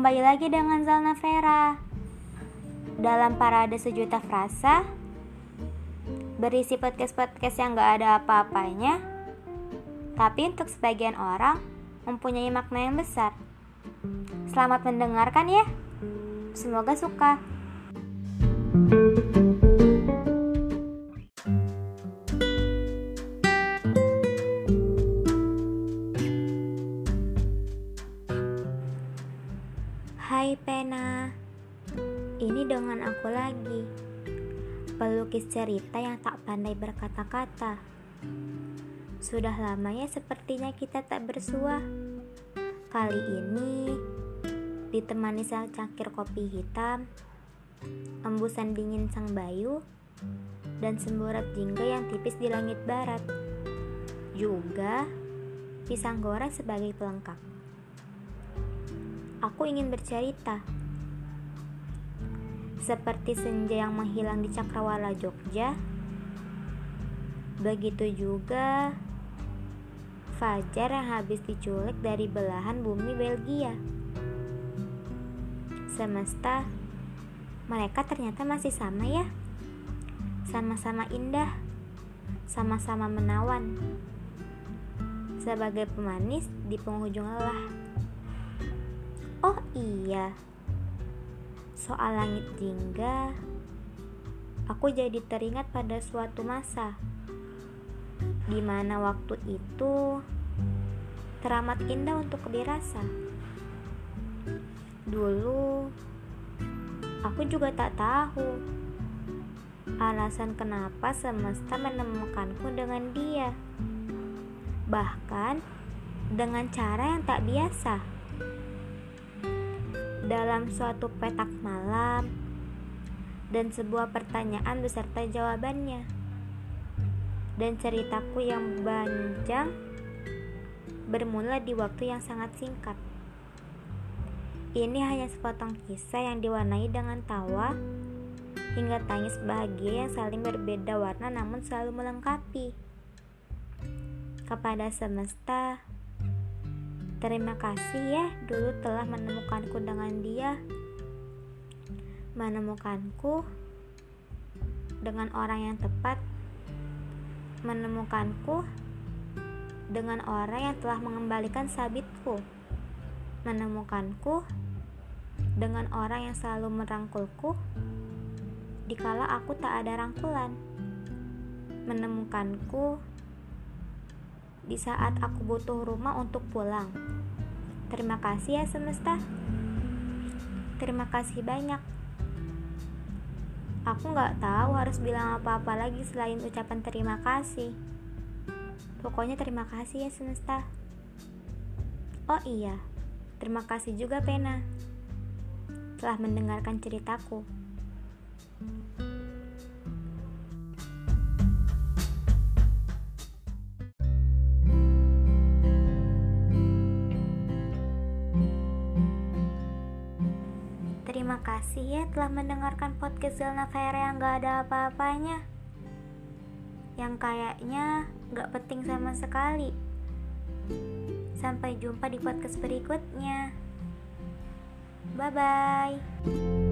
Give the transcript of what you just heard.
lagi dengan Zalna Vera. Dalam parade sejuta frasa Berisi podcast-podcast yang gak ada apa-apanya Tapi untuk sebagian orang Mempunyai makna yang besar. Selamat mendengarkan ya. Semoga suka Hai Pena, ini dengan aku lagi. Pelukis cerita yang tak pandai berkata-kata. Sudah lama ya sepertinya kita tak bersua. Kali ini ditemani cangkir kopi hitam Embusan dingin sang bayu Dan semburat jingga yang tipis di langit barat. Juga pisang goreng sebagai pelengkap aku ingin bercerita. Seperti senja yang menghilang di cakrawala Jogja, begitu juga Fajar yang habis diculik dari belahan bumi Belgia. Semesta, mereka ternyata masih sama ya. Sama-sama indah, sama-sama menawan. Sebagai pemanis di penghujung lelah. Iya, soal langit jingga, aku jadi teringat pada suatu masa di mana waktu itu teramat indah untuk dirasa. Dulu, aku juga tak tahu alasan kenapa semesta menemukanku dengan dia, bahkan dengan cara yang tak biasa dalam suatu petak malam dan sebuah pertanyaan beserta jawabannya. Dan ceritaku yang panjang bermula di waktu yang sangat singkat. Ini hanya sepotong kisah yang diwarnai dengan tawa hingga tangis bahagia yang saling berbeda warna namun selalu melengkapi. Kepada semesta, Terima kasih ya dulu telah menemukanku dengan dia. Menemukanku dengan orang yang tepat. Menemukanku dengan orang yang telah mengembalikan sabitku. Menemukanku dengan orang yang selalu merangkulku dikala aku tak ada rangkulan. Menemukanku di saat aku butuh rumah untuk pulang. Terima kasih ya semesta. Terima kasih banyak. Aku nggak tahu harus bilang apa-apa lagi selain ucapan terima kasih. Pokoknya terima kasih ya semesta. Oh iya, terima kasih juga Pena telah mendengarkan ceritaku. Kasih ya telah mendengarkan podcast Zelna Vera yang gak ada apa-apanya. Yang kayaknya gak penting sama sekali. Sampai jumpa di podcast berikutnya. Bye-bye